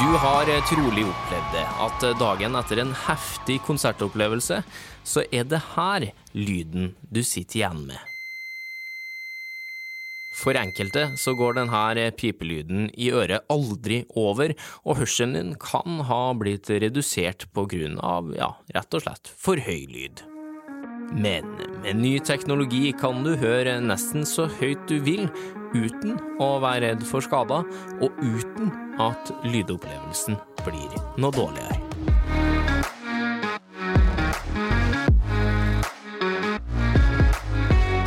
Du har eh, trolig opplevd det, at eh, dagen etter en heftig konsertopplevelse, så er det her lyden du sitter igjen med. For enkelte så går denne eh, pipelyden i øret aldri over, og hørselen din kan ha blitt redusert på grunn av, ja, rett og slett for høy lyd. Men med ny teknologi kan du høre nesten så høyt du vil, uten å være redd for skader, og uten at lydopplevelsen blir noe dårligere.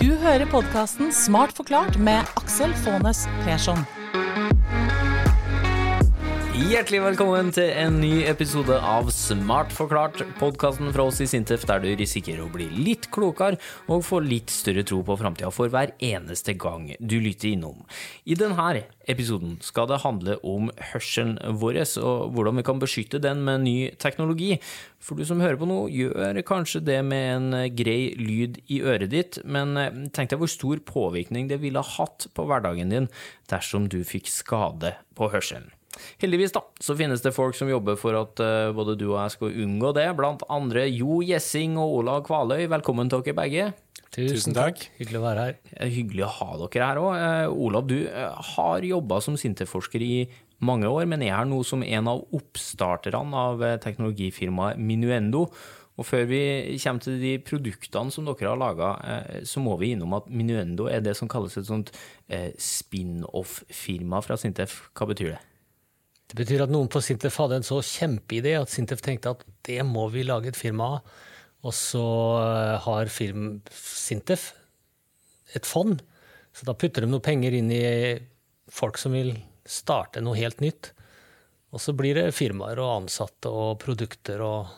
Du hører podkasten Smart forklart med Aksel Faanes Persson. Hjertelig velkommen til en ny episode av Smart forklart, podkasten fra oss i Sintef der du risikerer å bli litt klokere og få litt større tro på framtida for hver eneste gang du lytter innom. I denne episoden skal det handle om hørselen vår og hvordan vi kan beskytte den med ny teknologi. For du som hører på nå, gjør kanskje det med en grei lyd i øret ditt, men tenk deg hvor stor påvirkning det ville hatt på hverdagen din dersom du fikk skade på hørselen. Heldigvis da, så finnes det folk som jobber for at uh, både du og jeg skal unngå det, blant andre Jo Gjessing og Olav Kvaløy. Velkommen til dere begge. Tusen takk. Hyggelig å være her. Hyggelig å ha dere her òg. Uh, eh, Olav, du uh, har jobba som Sintef-forsker i mange år, men er her nå som en av oppstarterne av teknologifirmaet Minuendo. Og før vi kommer til de produktene som dere har laga, så må vi innom at Minuendo er det som kalles et sånt spin-off-firma fra Sintef. Hva betyr det? Det betyr at noen på Sintef hadde en så kjempeidé at Sintef tenkte at det må vi lage et firma av. Og så eh, har firm Sintef et fond, så da putter de noe penger inn i folk som vil starte noe helt nytt. Og så blir det firmaer og ansatte og produkter og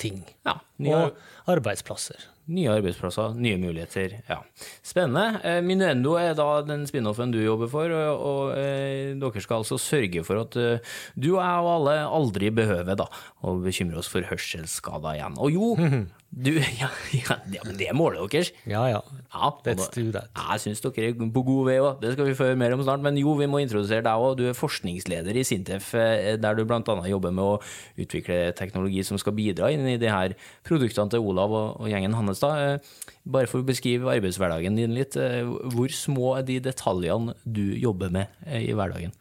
ting. Ja, og arbeidsplasser. Nye arbeidsplasser, nye muligheter. Ja. Spennende. Eh, Minuendo er da den spin-offen du jobber for, og, og eh, dere skal altså sørge for at uh, du og jeg og alle aldri behøver da, å bekymre oss for hørselsskader igjen. Og jo, Du, ja, ja, ja, men det er målet deres. Ja, ja. ja Let's do that. Jeg syns dere er på god vei òg, det skal vi få høre mer om snart. Men jo, vi må introdusere deg òg. Du er forskningsleder i Sintef, eh, der du bl.a. jobber med å utvikle teknologi som skal bidra inn i de her produktene til Olav og, og gjengen hans. da. Eh, bare for å beskrive arbeidshverdagen din litt, eh, hvor små er de detaljene du jobber med i hverdagen?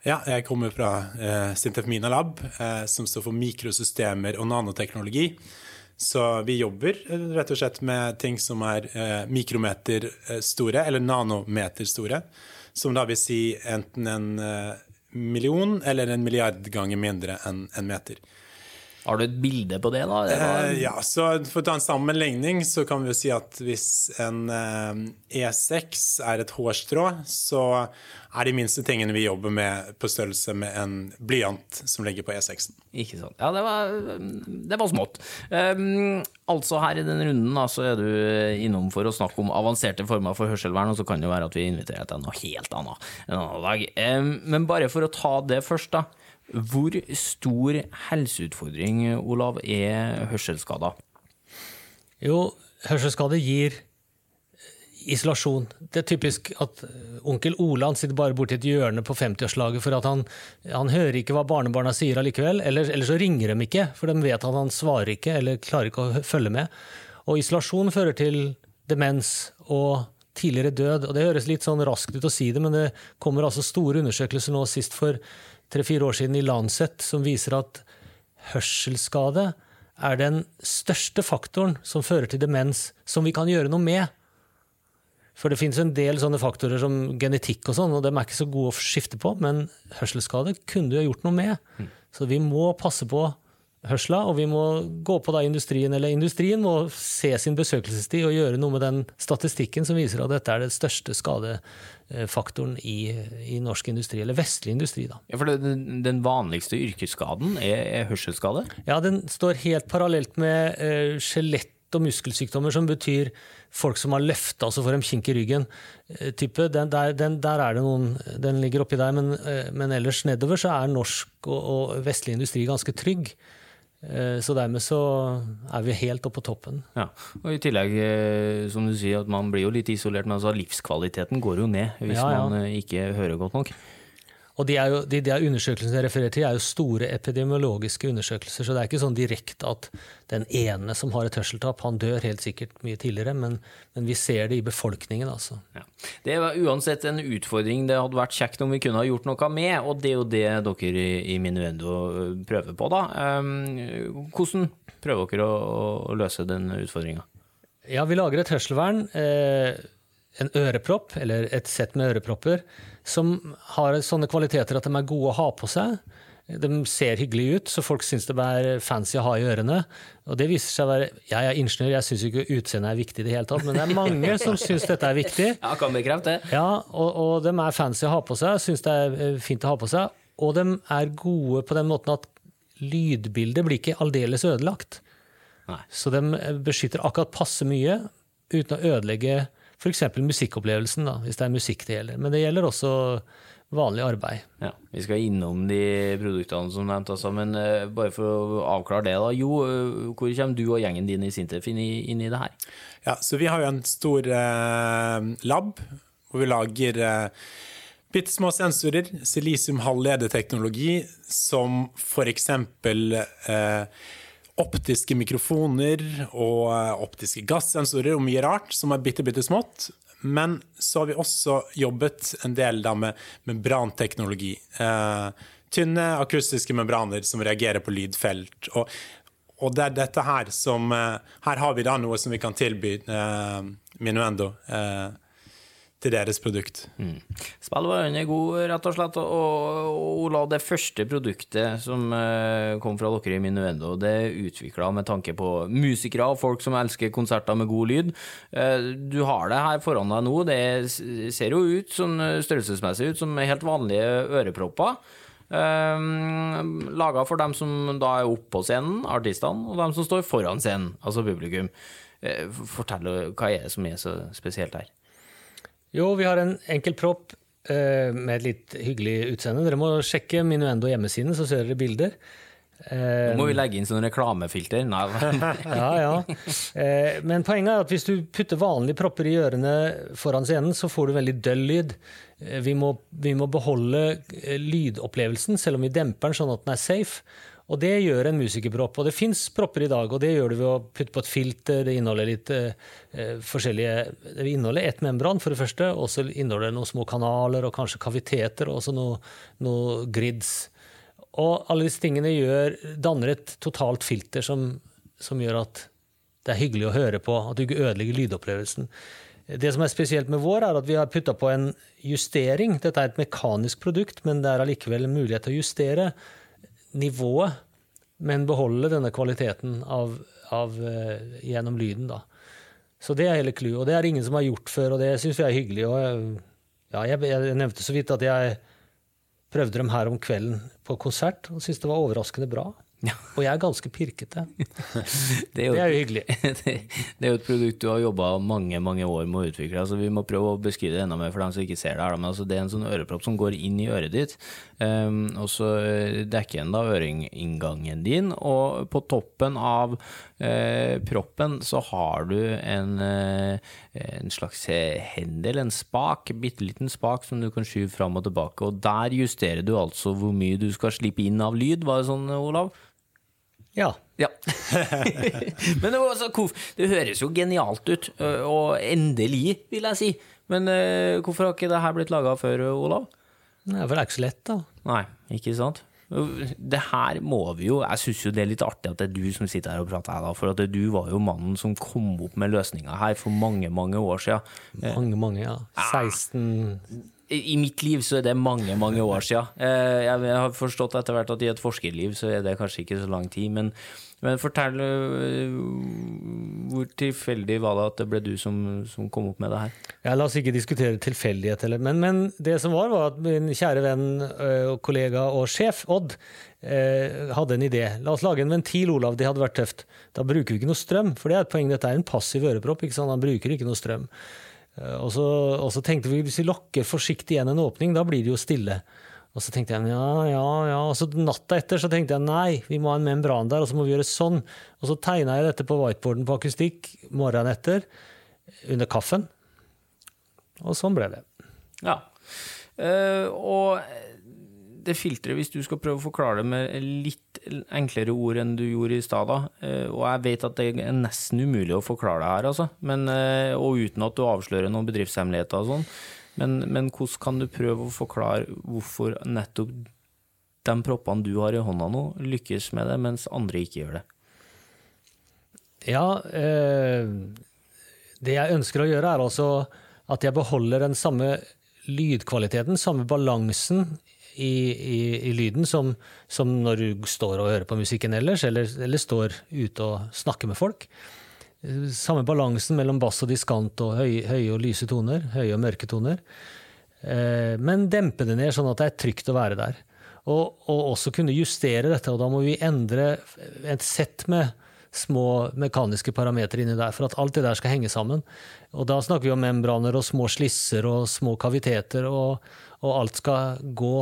Ja, jeg kommer fra eh, Sintef Mina Lab, eh, som står for mikrosystemer og nanoteknologi. Så vi jobber eh, rett og slett med ting som er eh, mikrometer eh, store, eller nanometer store. Som da vil si enten en million eller en milliard ganger mindre enn en meter. Har du et bilde på det, da? Det var... eh, ja, så For å ta en sammenligning så kan vi jo si at hvis en eh, E6 er et hårstrå, så er de minste tingene vi jobber med, på størrelse med en blyant som ligger på E6-en. Ikke sant. Ja, det var, det var smått. Um, altså her i denne runden da, så er du innom for å snakke om avanserte former for hørselvern, og så kan det jo være at vi inviterer til noe helt annet en annen dag. Um, men bare for å ta det først, da. Hvor stor helseutfordring, Olav, er hørselsskader? Jo, hørselsskade gir isolasjon. Det er typisk at onkel Ole sitter bare borti et hjørne på 50-årslaget for at han, han, hører ikke hva barnebarna sier allikevel, eller, eller, så ringer de ikke, for de vet at han svarer ikke eller klarer ikke å følge med. Og isolasjon fører til demens og tidligere død. og Det høres litt sånn raskt ut å si det, men det kommer altså store undersøkelser nå sist for tre-fire år siden i Lancet som viser at hørselsskade er den største faktoren som fører til demens, som vi kan gjøre noe med. For det finnes en del sånne faktorer som genetikk og sånn, og dem er ikke så gode å skifte på, men hørselsskade kunne du ha gjort noe med. Mm. Så vi må passe på hørsla, og vi må gå på da industrien, eller industrien må se sin besøkelsestid og gjøre noe med den statistikken som viser at dette er den største skadefaktoren i, i norsk industri, eller vestlig industri. da. Ja, for det, Den vanligste yrkesskaden er, er, hørselsskade? Ja, den står helt parallelt med uh, skjelett og muskelsykdommer, som betyr folk som har løfta og så får de kink i ryggen. Uh, type, den, der, den, der, er det noen, den ligger oppi der, men, uh, men ellers nedover så er norsk og, og vestlig industri ganske trygg. Eh, så dermed så er vi helt oppe på toppen. Ja, og I tillegg, eh, som du sier, at man blir jo litt isolert, men altså livskvaliteten går jo ned hvis ja, ja. man eh, ikke hører godt nok. Og de, jo, de, de undersøkelsene jeg refererer til, er jo store epidemiologiske undersøkelser, så det er ikke sånn direkte at den ene som har et hørselstap, han dør helt sikkert mye tidligere, men, men vi ser det i befolkningen, altså. Ja. Det var uansett en utfordring det hadde vært kjekt om vi kunne ha gjort noe med, og det er jo det dere i, Minuendo prøver på, da. Um, hvordan prøver dere å, å løse den utfordringa? Ja, vi lager et hørselvern. Eh, en ørepropp, eller et sett med ørepropper, som har sånne kvaliteter at de er gode å ha på seg. De ser hyggelige ut, så folk syns det er fancy å ha i ørene. Og det viser seg å være Jeg er ingeniør, jeg syns ikke utseendet er viktig i det hele tatt, men det er mange som syns dette er viktig. Ja, kan bekrefte det. Ja, og, og de er fancy å ha på seg, syns det er eh, fint å ha på seg. Og de er gode på den måten at lydbildet blir ikke aldeles ødelagt. Nei. Så de beskytter akkurat passe mye uten å ødelegge f.eks. musikkopplevelsen, da, hvis det er musikk det gjelder. Men det gjelder også vanlig arbeid. Ja, Vi skal innom de produktene som nevnt, altså, men uh, bare for å avklare det, da. Jo, uh, hvor kommer du og gjengen din i Sintef inn i, inn i det her? Ja, så Vi har jo en stor uh, lab hvor vi lager uh, bitte små sensorer, silisium halvlederteknologi, som f.eks. Uh, optiske mikrofoner og optiske gassensorer og mye rart som er bitte, bitte smått. Men så har vi også jobbet en del da med membranteknologi. Eh, tynne akustiske membraner som reagerer på lydfelt. Og, og det er dette her som eh, Her har vi da noe som vi kan tilby eh, Minuendo. Eh, til deres produkt. Mm. Spillvaren er god, rett og slett. Og, Ola, det første produktet som uh, kom fra dere i Minuendo, det er utvikla med tanke på musikere og folk som elsker konserter med god lyd. Uh, du har det her foran deg nå. Det ser jo ut sånn størrelsesmessig ut som helt vanlige ørepropper. Um, Laga for dem som da er oppe på scenen, artistene, og dem som står foran scenen, altså publikum. Fortell hva er det som er så spesielt her? Jo, vi har en enkel propp eh, med et litt hyggelig utseende. Dere må sjekke Minuendo hjemmesiden, så ser dere bilder. Eh, Nå må vi legge inn sånne reklamefilter. Nei. ja, ja. Eh, men poenget er at hvis du putter vanlige propper i ørene foran scenen, så får du veldig døll lyd. Eh, vi må, vi må beholde eh, lydopplevelsen, selv om vi demper den sånn at den er safe. Og det gjør en musikerpropp. Og det fins propper i dag, og det gjør du ved å putte på et filter. Det inneholder litt eh, eh forskjellige Det inneholder ett membran, for det første, og så inneholder det noen små kanaler og kanskje kaviteter og også noe, noe grids. Og alle disse tingene gjør, danner et totalt filter som, som gjør at det er hyggelig å høre på, at du ikke ødelegger lydopplevelsen. Det som er spesielt med vår, er at vi har putta på en justering. Dette er et mekanisk produkt, men det er allikevel en mulighet til å justere nivået, men beholde denne kvaliteten av, av, uh, gjennom lyden. da. Så det er hele clouet. Og det er ingen som har gjort før, og det syns vi er hyggelig. Og, eh, ja, jeg, jeg, nevnte så vidt at jeg prøvde dem her om kvelden på konsert, og syntes det var overraskende bra. Ja. Og jeg er ganske pirkete. det, er jo, det, er jo, hyggelig. Det, det, er jo et produkt du har jobba mange mange år med å utvikle. Altså, vi må prøve å beskrive det enda mer for dem som ikke ser det. her. Men altså, det er en sånn ørepropp som går inn i øret ditt, um, og så eh, dekker den da øreinngangen din. Og på toppen av uh, proppen så har du en, uh, en slags hendel, en spak, bitte liten spak som du kan skyve fram og tilbake. Og der justerer du altså hvor mye du skal slippe inn av lyd. Var det sånn, Olav? Ja. ja. Men det, altså, det, høres jo genialt ut, og endelig, vil jeg si. Men hvorfor har ikke det her blitt laga før, Olav? Nei, for det er ikke så lett, da. Nei, ikke sant? Det her må vi jo Jeg syns jo det er litt artig at det er du som sitter her og prater her, da. For at du var jo mannen som kom opp med løsninga her for mange, mange år siden. Mange, mange, ja. 16 i mitt liv så er det mange, mange år siden. Eh, jeg har forstått etter hvert at i et forskerliv så er det kanskje ikke så lang tid. Men, men fortell, eh, hvor tilfeldig var det at det ble du som, som kom opp med det her? Ja, la oss ikke diskutere tilfeldighet, men, men, det som var, var at min kjære venn eh, og kollega og sjef, Odd, hadde en idé. La oss lage en ventil, Olav. Det hadde vært tøft. Da bruker vi ikke noe strøm, for det er et poeng. Dette er en passiv ørepropp. Han bruker ikke noe strøm. Eh, og så, og så, tenkte vi hvis vi lokker forsiktig igjen en åpning, da blir det jo stille. Og så tenkte jeg ja, ja, ja. Og så natta etter så tenkte jeg nei, vi må ha en membran der, og så må vi gjøre sånn. Og så tegna jeg dette på whiteboarden på akustikk morgenen etter, under kaffen. Og sånn ble det. Ja. Uh, og det filteret, hvis du skal prøve å forklare det med litt enklere ord enn du gjorde i stad, eh, og jeg vet at det er nesten umulig å forklare det her, altså, men, eh, og uten at du avslører noen bedriftshemmeligheter og sånn, men, men hvordan kan du prøve å forklare hvorfor nettopp de proppene du har i hånda nå, lykkes med det, mens andre ikke gjør det? Ja, eh, det jeg ønsker å gjøre, er altså at jeg beholder den samme lydkvaliteten, samme balansen i, i, i lyden som, som, når du står og hører på musikken ellers, eller, eller, står ute og snakker med folk. Samme balansen mellom bass og diskant og høye, høye og lyse toner, høye og mørke toner. Eh, men dempe det ned sånn at det er trygt å være der. Og, og også kunne justere dette, og da må vi endre et sett med små mekaniske parametere inni der for at alt det der skal henge sammen. Og da snakker vi om membraner og små slisser og små kaviteter, og, og alt skal gå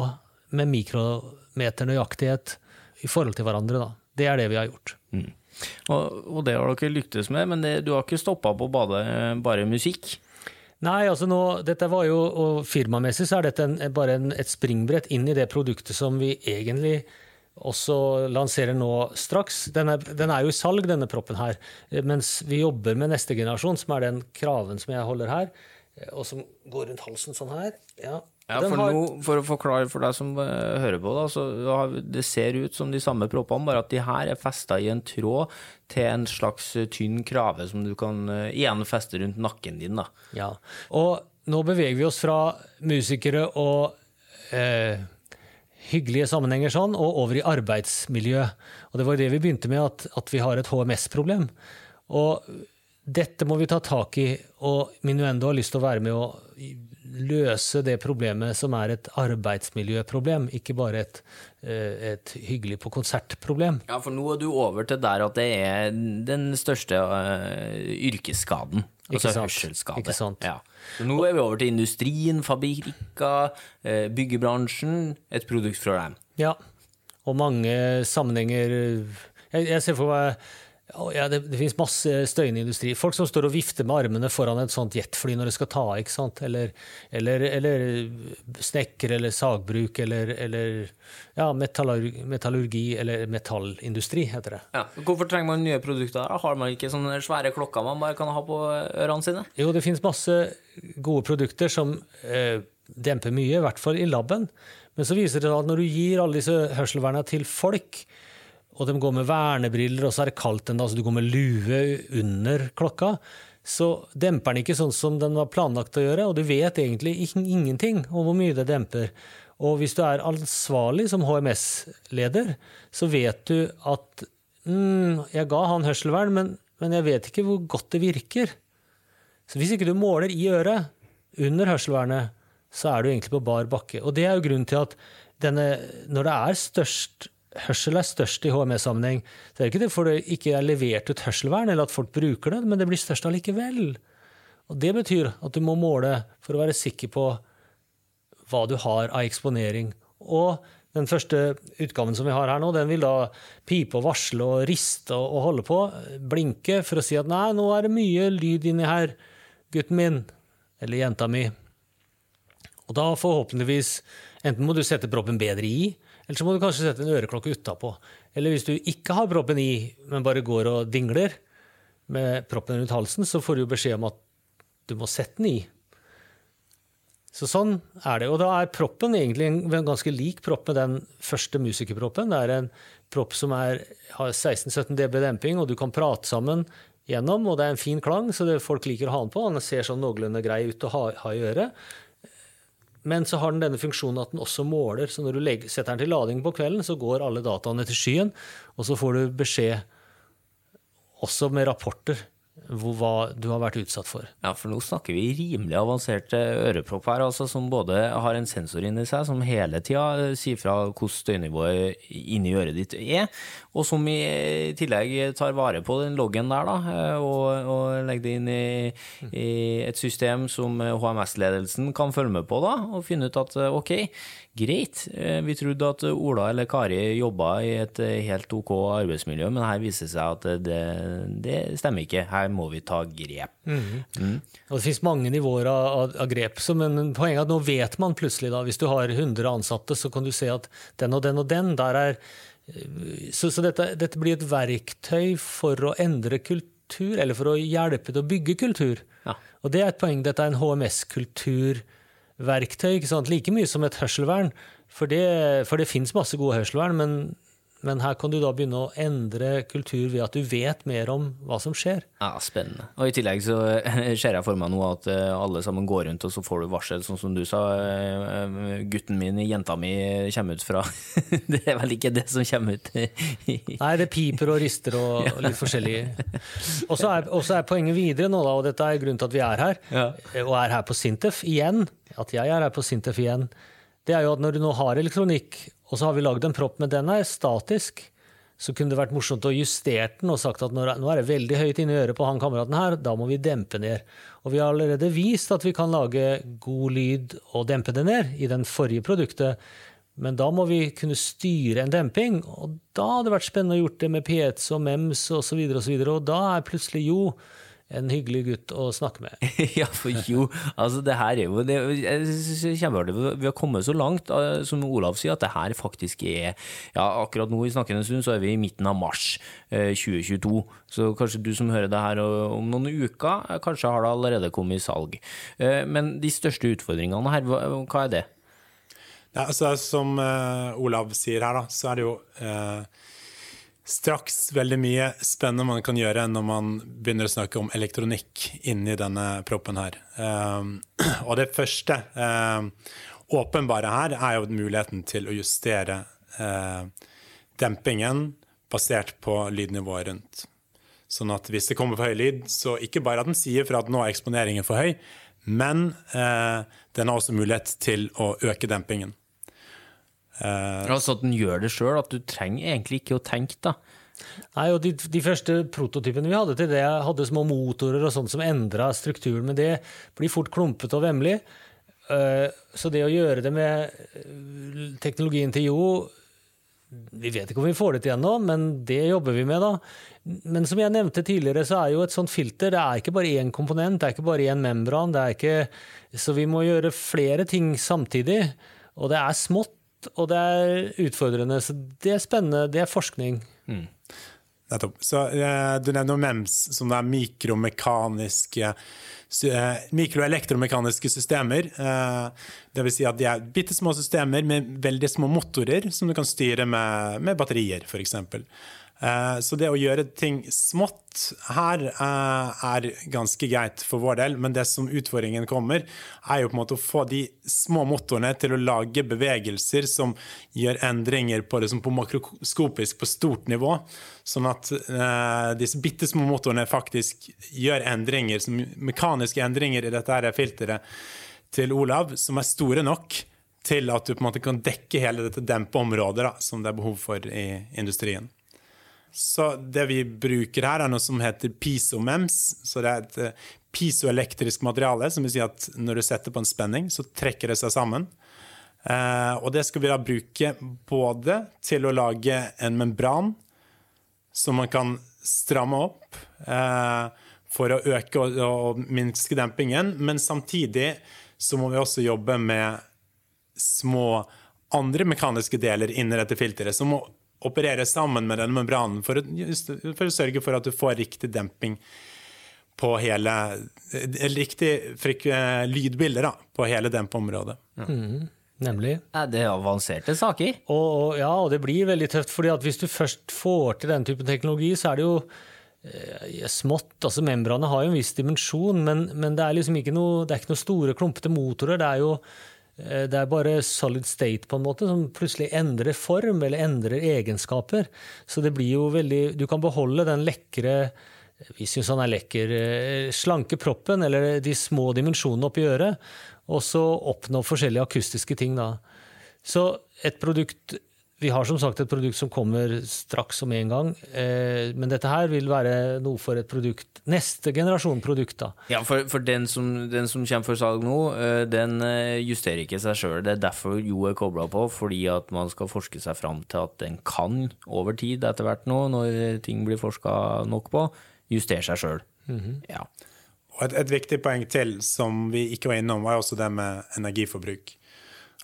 med mikrometernøyaktighet i forhold til hverandre. Da. Det er det vi har gjort. Mm. Og, og, det har dere lyktes med, men det, du har ikke stoppa på bare, bare musikk? Nei, altså nå, dette var jo, og firmamessig så er dette en, bare en, et springbrett inn i det produktet som vi egentlig også lanserer nå straks. Den er, den er, jo i salg, denne proppen her. Mens vi jobber med neste generasjon, som er den kraven som jeg holder her, og som går rundt halsen sånn her. Ja, ja for, har... noe, for, å forklare for deg som uh, hører på, da, så det ser ut som de samme proppene, bare at de her er festa i en tråd til en slags tynn krave som du kan igjen feste rundt nakken din. Da. Ja, og nå beveger vi oss fra musikere og uh, hyggelige sammenhenger sånn, og over i arbeidsmiljø. Og det var det vi begynte med, at, at vi har et HMS-problem. Og dette må vi ta tak i, og Minuendo har lyst til å være med å løse det problemet som er et arbeidsmiljøproblem, ikke bare et, eh, et hyggelig på konsert-problem. Ja, for nå er du over til der at det er den største uh, yrkesskaden. Altså hørselsskade. Ikke sant? Ja. Nå er vi over til industrien, fabrikker, eh, byggebransjen. Et produkt fra dem. Ja, og mange sammenhenger Jeg, jeg ser for meg ja, det, det finnes masse støyende industri. Folk som står og vifter med armene foran et sånt jetfly når det skal ta av. Eller, eller, eller snekker eller sagbruk eller, eller ja, metallurgi, metallurgi, eller metallindustri, heter det. Ja. Hvorfor trenger man nye produkter? Har man ikke sånne svære klokker man bare kan ha på ørene sine? Jo, det finnes masse gode produkter som eh, demper mye, i hvert fall i laben. Men så viser det seg at når du gir alle disse hørselvernene til folk, og de går med vernebriller, og så er det kaldt en dag, så du går med lue under klokka, så demper den ikke sånn som den var planlagt å gjøre, og du vet egentlig ingenting om hvor mye det demper. Og hvis du er ansvarlig som HMS-leder, så vet du at mm, jeg ga han hørselvern, men, men, jeg vet ikke hvor godt det virker. Så hvis ikke du måler i øret under hørselvernet, så er du egentlig på bar bakke. Og det er jo grunnen til at denne, når det er størst hørsel er størst i HMS-sammenheng. Det er ikke fordi det ikke er levert ut hørselvern, eller at folk bruker det, men det blir størst allikevel. Og Det betyr at du må måle for å være sikker på hva du har av eksponering. Og den første utgaven som vi har her nå, den vil da pipe og varsle og riste og holde på, blinke, for å si at nei, nå er det mye lyd inni her, gutten min, eller jenta mi. Og da forhåpentligvis Enten må du sette proppen bedre i, eller så må du kanskje sette en øreklokke utapå. Eller hvis du ikke har proppen i, men bare går og dingler med proppen rundt halsen, så får du beskjed om at du må sette den i. Så sånn er det. Og da er proppen egentlig en ganske lik propp med den første musikerproppen. Det er en propp som er, har 16-17 dB demping, og du kan prate sammen gjennom, og det er en fin klang, så folk liker å ha den på. Den ser sånn noenlunde grei ut å ha, ha i øret. Men så har den denne funksjonen at den også måler. Så når du setter den til lading på kvelden, så går alle dataene til skyen, og så får du beskjed også med rapporter hva du har vært utsatt for. Ja, for nå snakker vi rimelig avanserte ørepropp her, altså, som både har en sensor inni seg som hele tida eh, sier fra hvordan støynivået inni øret ditt er, og som i tillegg tar vare på den loggen der, da, eh, og, og legger det inn i, i, et system som HMS-ledelsen kan følge med på, da, og finne ut at eh, ok, greit, vi trodde at Ola eller Kari jobba i et helt ok arbeidsmiljø, men her viser det seg at det, det stemmer ikke. Her må vi ta grep. Og det finnes mange nivåer av, av, grep. Så, men poenget er at nå vet man plutselig, da, hvis du har 100 ansatte, så kan du se at den og den og den der er Så, så dette, dette blir et verktøy for å endre kultur, eller for å hjelpe til å bygge kultur. Ja. Og det er et poeng. Dette er en HMS-kulturverktøy, ikke sant? like mye som et hørselvern. For det, for det fins masse gode hørselvern, men, men her kan du da begynne å endre kultur ved at du vet mer om hva som skjer. Ja, Spennende. Og i tillegg så ser jeg for meg nå at eh, alle sammen går rundt, og så får du varsel, sånn som du sa. eh, Gutten min, jenta mi, kommer ut fra Det er vel ikke det som kommer ut? Nei, det piper og rister og litt forskjellig. Og så er, er poenget videre nå, da, og dette er grunnen til at vi er her, Ja. og er her på Sintef igjen, at jeg er her på Sintef igjen, det er jo at når du nå har elektronikk, og så har vi lagd en propp, men den er statisk, så kunne det vært morsomt å justere den og sagt at nå er det veldig høyt inni øret på han kameraten her, da må vi dempe ned. Og vi har allerede vist at vi kan lage god lyd og dempe det ned i den forrige produktet. Men da må vi kunne styre en demping, og da hadde det vært spennende å gjort det med P1 og MEMS osv., og, så videre, og, så videre, og da er plutselig jo en hyggelig gutt å snakke med. ja, for jo, altså det her er jo det, Jeg. Vi har kommet så langt, som Olav sier, at det her faktisk er Ja, akkurat nå i snakkende stund så er vi i midten av mars eh, 2022. Så kanskje du som hører det her om noen uker, eh, kanskje har det allerede kommet i salg. Eh, Men de største utfordringene her, hva, hva er det? Ja, altså, som eh, Olav sier her, da, så er det jo eh, straks veldig mye spennende man kan gjøre når man begynner å snakke om elektronikk inni denne proppen her. Eh, og det første eh, åpenbare her er jo muligheten til å justere eh, dempingen basert på lydnivået rundt. Sånn at hvis det kommer for høy lyd, så ikke bare at den sier fra at nå er eksponeringen for høy, men eh, den har også mulighet til å øke dempingen. Altså at den gjør det sjøl, at du trenger egentlig ikke å tenke, da. Nei, og de, de første prototypene vi hadde til det, hadde små motorer og sånt som endra strukturen, men det blir fort klumpete og vemmelig. Eh, Så det å gjøre det med eh, teknologien til Jo Vi vet ikke om vi får det til ennå, men det jobber vi med, da. Men som jeg nevnte tidligere, så er jo et sånt filter det er ikke bare én komponent, det er ikke bare én membran. det er ikke, Så vi må gjøre flere ting samtidig. Og det er smått, og det er utfordrende. Så det er spennende. Det er forskning. Nettopp. Så eh, Du nevner MEMS, som er mikromekaniske eh, mikroelektromekaniske systemer. Eh, det vil si at de er bitte små systemer med veldig små motorer som du kan styre med, med batterier, f.eks. Eh, så det å gjøre ting smått her eh, er ganske greit for vår del, men det som utfordringen kommer, er jo på en måte å få de små motorene til å lage bevegelser som gjør endringer på det som på makroskopisk, på stort nivå. Sånn at eh, disse bitte små motorene faktisk gjør endringer, mekaniske endringer i dette filteret til Olav, som er store nok til at du på en måte kan dekke hele dette dempeområdet da, som det er behov for i industrien. Så det vi bruker her, er noe som heter pisomems. Så det er et eh, pisoelektrisk materiale, som vil si at når du setter på en spenning, så trekker det seg sammen. Eh, og det skal vi da bruke både til å lage en membran som man kan stramme opp eh, for å øke og, minske dempingen, men samtidig så må vi også jobbe med små andre mekaniske deler inni dette filteret, som må operere sammen med denne membranen for å, for å sørge for at du får riktig demping på hele eh, Riktig eh, lydbilde da, på hele dempeområdet. Nemlig. Nei, Det er avanserte saker. Og, og, ja, og det blir veldig tøft, fordi at hvis du først får til den typen teknologi, så er det jo eh, smått. altså Membranet har jo en viss dimensjon, men, men det er liksom ikke noe, det er ikke noe store, klumpete motorer. Det er jo det er bare solid state på en måte, som plutselig endrer form eller endrer egenskaper. Så det blir jo veldig Du kan beholde den lekre vi syns han er lekker. eh, Slanke proppen, eller de små dimensjonene oppi øret, og så oppnå forskjellige akustiske ting da. Så et produkt Vi har som sagt et produkt som kommer straks om en gang, eh, men dette her vil være noe for et produkt Neste generasjon produkt, da. Ja, for, for den, som, den som kommer for salg nå, eh, den eh, justerer ikke seg sjøl. Det er derfor Jo er kobla på, fordi at man skal forske seg fram til at den kan, over tid etter hvert nå, når ting blir forska nok på, justere seg sjøl. Ja. Et, et viktig poeng til som vi ikke var innom, var også det med energiforbruk.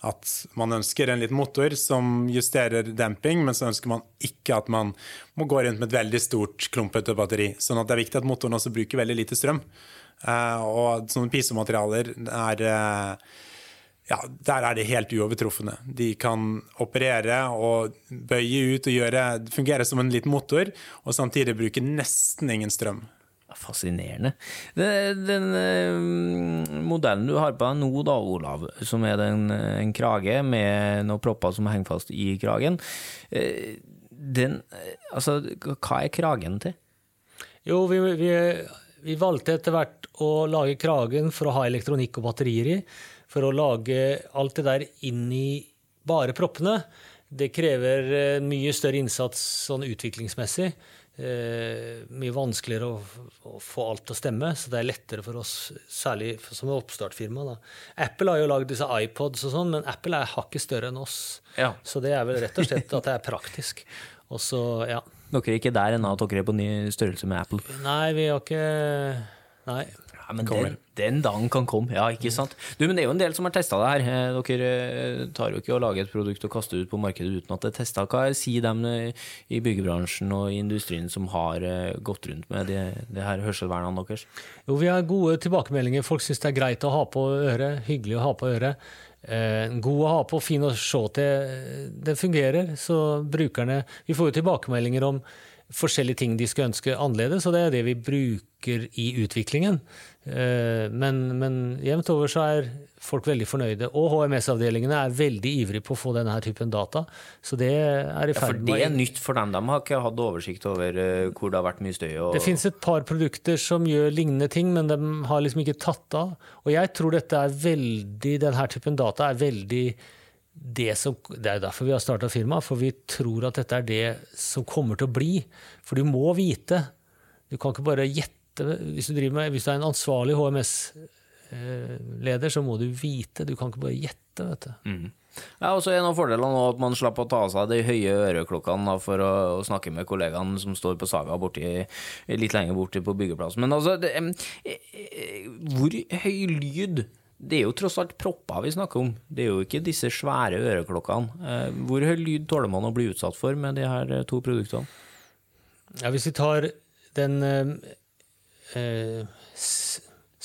At man ønsker en liten motor som justerer demping, men så ønsker man ikke at man må gå rundt med et veldig stort, klumpete batteri. Sånn at det er viktig at motoren også bruker veldig lite strøm. Eh, og sånne pisomaterialer er eh, ja, der er det helt uovertrufne. De kan operere og bøye ut og gjøre, fungere som en liten motor, og samtidig bruke nesten ingen strøm. Fascinerende. Den, den eh, modellen du har på deg nå, da, Olav, som er den, eh, en krage med noen propper som henger fast i kragen, eh, den Altså, hva er kragen til? Jo, vi, vi, vi valgte etter hvert å lage kragen for å ha elektronikk og batterier i. For å lage alt det der inn i bare proppene. Det krever mye større innsats sånn utviklingsmessig. Eh, mye vanskeligere å, å få alt til å stemme, så det er lettere for oss, særlig som oppstartfirma. Da. Apple har jo lagd disse iPods og sånn, men Apple er hakket større enn oss. Ja. Så det er vel rett og slett at det er praktisk. Og så, ja. Dere er ikke der ennå at dere er på ny størrelse med Apple? Nei, vi har ikke Nei. Ja, men den, den dagen kan komme, ja, ikke sant? Du, men det er jo en del som har testa det her. Eh, Dere eh, tar jo ikke å lage et produkt og kaste det ut på markedet uten at det er testa. Hva sier dem eh, i byggebransjen og i industrien som har gått rundt med det, det her hørselvernene deres? Jo, vi har gode tilbakemeldinger. Folk syns det er greit å ha på øret. Hyggelig å ha på øret. Eh, god å ha på, fin å se til. Det fungerer. Så brukerne Vi får jo tilbakemeldinger om forskjellige ting de skulle ønske annerledes, og det er det vi bruker i utviklingen. Eh, men, men jevnt over så er folk veldig fornøyde. Og HMS-avdelingene er veldig ivrige på å få denne her typen data. Så det er i ferd med Ja, for det er nytt for dem. De har ikke hatt oversikt over eh, hvor det har vært mye støy. Og... Det fins et par produkter som gjør lignende ting, men de har liksom ikke tatt av. Og jeg tror dette er veldig, denne typen data er veldig det som Det er derfor vi har starta firmaet, for vi tror at dette er det som kommer til å bli. For du må vite. Du kan ikke bare gjette. Hvis du, med, hvis du er en ansvarlig HMS-leder, så må du vite. Du kan ikke bare gjette, vet du. Mm. Ja, og så er en av fordelene nå at man slapp å ta av seg de høye øreklokkene for å, å snakke med kollegaene som står på Saga borti, litt lenger borti på byggeplassen. Men altså, det, eh, eh, hvor høy lyd Det er jo tross alt propper vi snakker om. Det er jo ikke disse svære øreklokkene. Eh, Hvor høy lyd tåler man å bli utsatt for med de her eh, to produktene? Ja, hvis vi tar den eh, eh,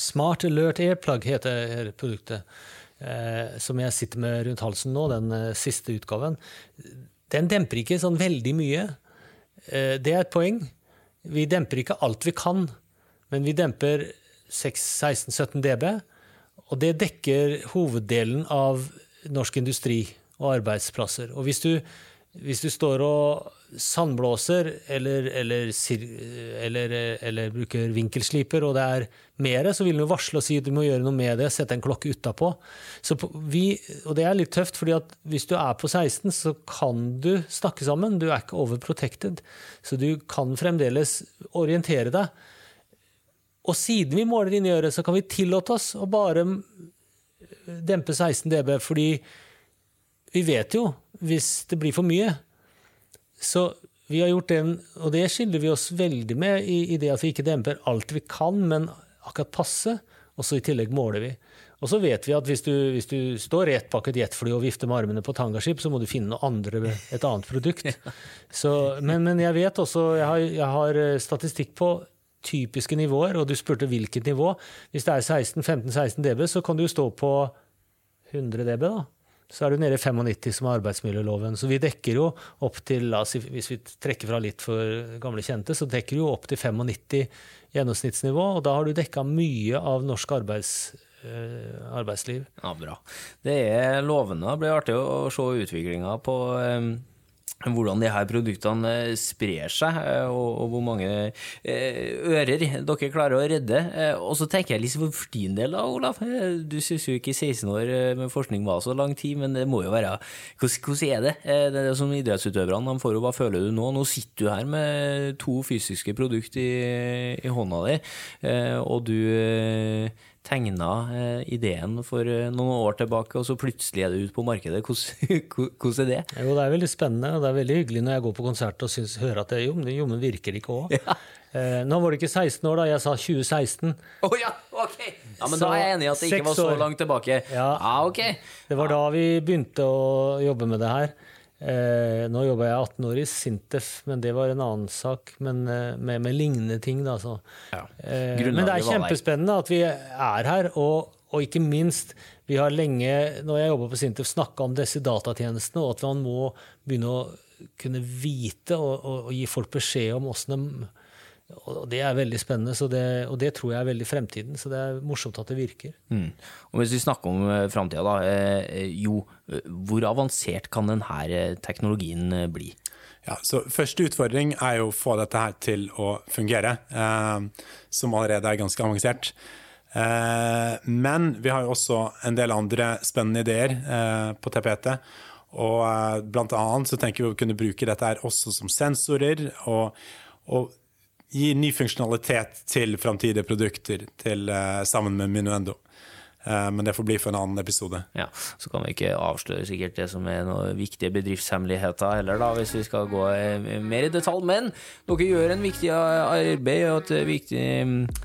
Smart Alert Airplug heter produktet, eh, som jeg sitter med rundt halsen nå, den eh, siste utgaven. Den demper ikke sånn veldig mye. Det er et poeng. Vi demper ikke alt vi kan, men vi demper 16-17 dB. Og det dekker hoveddelen av norsk industri og arbeidsplasser. Og hvis du, hvis du står og sandblåser eller, eller, eller, eller bruker vinkelsliper, og det er mere, så vil den varsle og si at du må gjøre noe med det, sette en klokke utapå. Og det er litt tøft, at hvis du er på 16, så kan du snakke sammen. Du er ikke overprotected. Så du kan fremdeles orientere deg. Og siden vi måler inni øret, så kan vi tillate oss å bare dempe 16 dB, fordi vi vet jo hvis det blir for mye. Så vi har gjort den, og det skiller vi oss veldig med i, i det at vi ikke demper alt vi kan, men akkurat passe, og så i tillegg måler vi. Og så vet vi at hvis du, hvis du står rett bak et jetfly og vifter med armene på tangaskip, så må du finne noe andre, et annet produkt. Så, men, men jeg vet også, jeg har, jeg har eh, statistikk på typiske nivåer, og du spurte hvilket nivå. Hvis det er 16-15-16 dB, så kan du jo stå på 100 dB, da. Så er du nede i 95 som er arbeidsmiljøloven. Så vi dekker jo opp til, hvis vi trekker fra litt for gamle kjente, så dekker du opp til 95 gjennomsnittsnivå, og da har du dekka mye av norsk arbeids, eh, arbeidsliv. Ja, bra. Det er lovende. Det blir artig å se utviklinga på eh, hvordan de her produktene eh, sprer seg, eh, og, hvor mange eh, ører dere klarer å redde. Og så tenker jeg litt for din del, da, Olaf. Du syns jo ikke 16 år med forskning var så lang tid, men det må jo være Hvordan, er det? Det er som idrettsutøverne, de får jo Hva føler du nå? Nå sitter du her med to fysiske produkter i, i hånda di, og du tegna eh, ideen for eh, noen år tilbake, og så plutselig er det ute på markedet. Hvordan, er det? Jo, det er veldig spennende, og det er veldig hyggelig når jeg går på konsert og synes, hører at det, jo, men- Jommen virker ikke òg? Eh, nå var det ikke 16 år, da. Jeg sa 2016. Oh, ja, ok! Ja, men Så, da er jeg enig i at det ikke var så langt tilbake. Ja. ok. Det var da vi begynte å jobbe med det her. Eh, nå jobba jeg 18 år i Sintef, men det var en annen sak. Men eh, med, med lignende ting, da. Så. Ja. Eh, men det er kjempespennende at vi er her, og, og ikke minst vi har lenge, når jeg jobba på Sintef, snakka om disse datatjenestene, og at man må begynne å kunne vite og, og, og gi folk beskjed om åssen de og Det er veldig spennende, så det, og det tror jeg er veldig fremtiden. Så det er morsomt at det virker. Mm. Og hvis vi snakker om eh, framtida, da. Eh, jo, eh, hvor avansert kan denne teknologien bli? Ja, så Første utfordring er jo å få dette her til å fungere, eh, som allerede er ganske avansert. Eh, men vi har jo også en del andre spennende ideer eh, på tapetet. Og eh, blant annet så tenker vi å kunne bruke dette her også som sensorer, og, og gi ny funksjonalitet til framtidige produkter til, eh, sammen med Minuendo. Eh, men det får bli for en annen episode. Ja, Så kan vi ikke avsløre sikkert det som er noen viktige bedriftshemmeligheter heller, da, hvis vi skal gå eh, mer i detalj. Men dere gjør en viktig arbeid, og et viktig,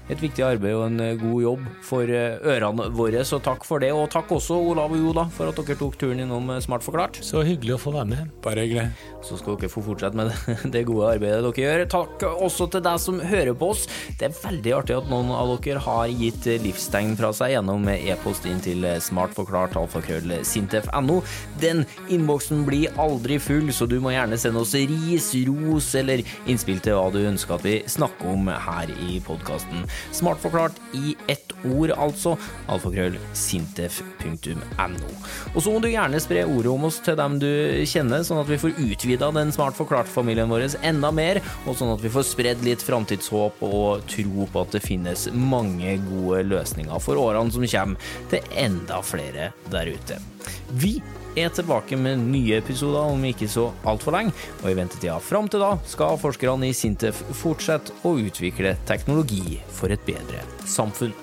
et viktig arbeid og en god jobb for eh, ørene våre, så takk for det. Og takk også, Olav og Joda, for at dere tok turen innom Smart forklart. Så hyggelig å få være med. Bare hyggelig. Så skal dere få fortsette med det gode arbeidet dere gjør. Takk også til deg som hører på oss. Det er veldig artig at noen av dere har gitt livstegn fra seg gjennom e-post inn til smartforklart alfakrøll sintef.no. Den innboksen blir aldri full, så du må gjerne sende oss ris, ros eller innspill til hva du ønsker at vi snakker om her i podkasten. Smartforklart i ett ord, altså. Alfakrøll sintef.no. Og så må du gjerne spre ordet om oss til dem du kjenner, sånn at vi får utvida den Smart forklart-familien vår enda mer, og sånn at vi får spredd litt framtidshåp og tro på at det finnes mange gode løsninger for årene som kommer, til enda flere der ute. Vi er tilbake med nye episoder om ikke så altfor lenge, og i ventetida fram til da skal forskerne i Sintef fortsette å utvikle teknologi for et bedre samfunn.